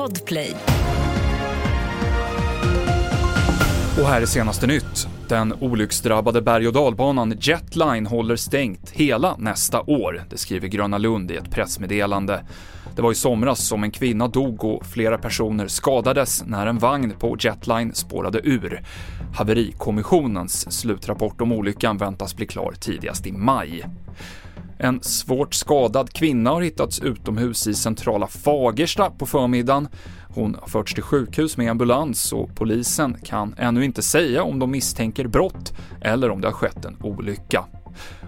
Podplay. Och här är senaste nytt. Den olycksdrabbade berg och dalbanan Jetline håller stängt hela nästa år, det skriver Gröna Lund i ett pressmeddelande. Det var i somras som en kvinna dog och flera personer skadades när en vagn på Jetline spårade ur. Haverikommissionens slutrapport om olyckan väntas bli klar tidigast i maj. En svårt skadad kvinna har hittats utomhus i centrala Fagersta på förmiddagen. Hon har förts till sjukhus med ambulans och polisen kan ännu inte säga om de misstänker brott eller om det har skett en olycka.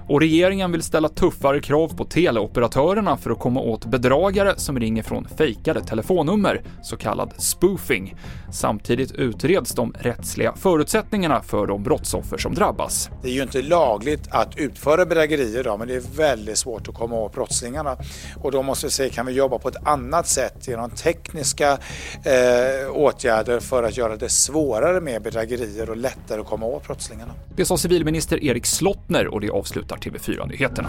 Och regeringen vill ställa tuffare krav på teleoperatörerna för att komma åt bedragare som ringer från fejkade telefonnummer, så kallad spoofing. Samtidigt utreds de rättsliga förutsättningarna för de brottsoffer som drabbas. Det är ju inte lagligt att utföra bedrägerier då, men det är väldigt svårt att komma åt brottslingarna. Och då måste vi se, kan vi jobba på ett annat sätt genom tekniska eh, åtgärder för att göra det svårare med bedrägerier och lättare att komma åt brottslingarna. Det sa civilminister Erik Slottner och det avslutar TV4-nyheterna.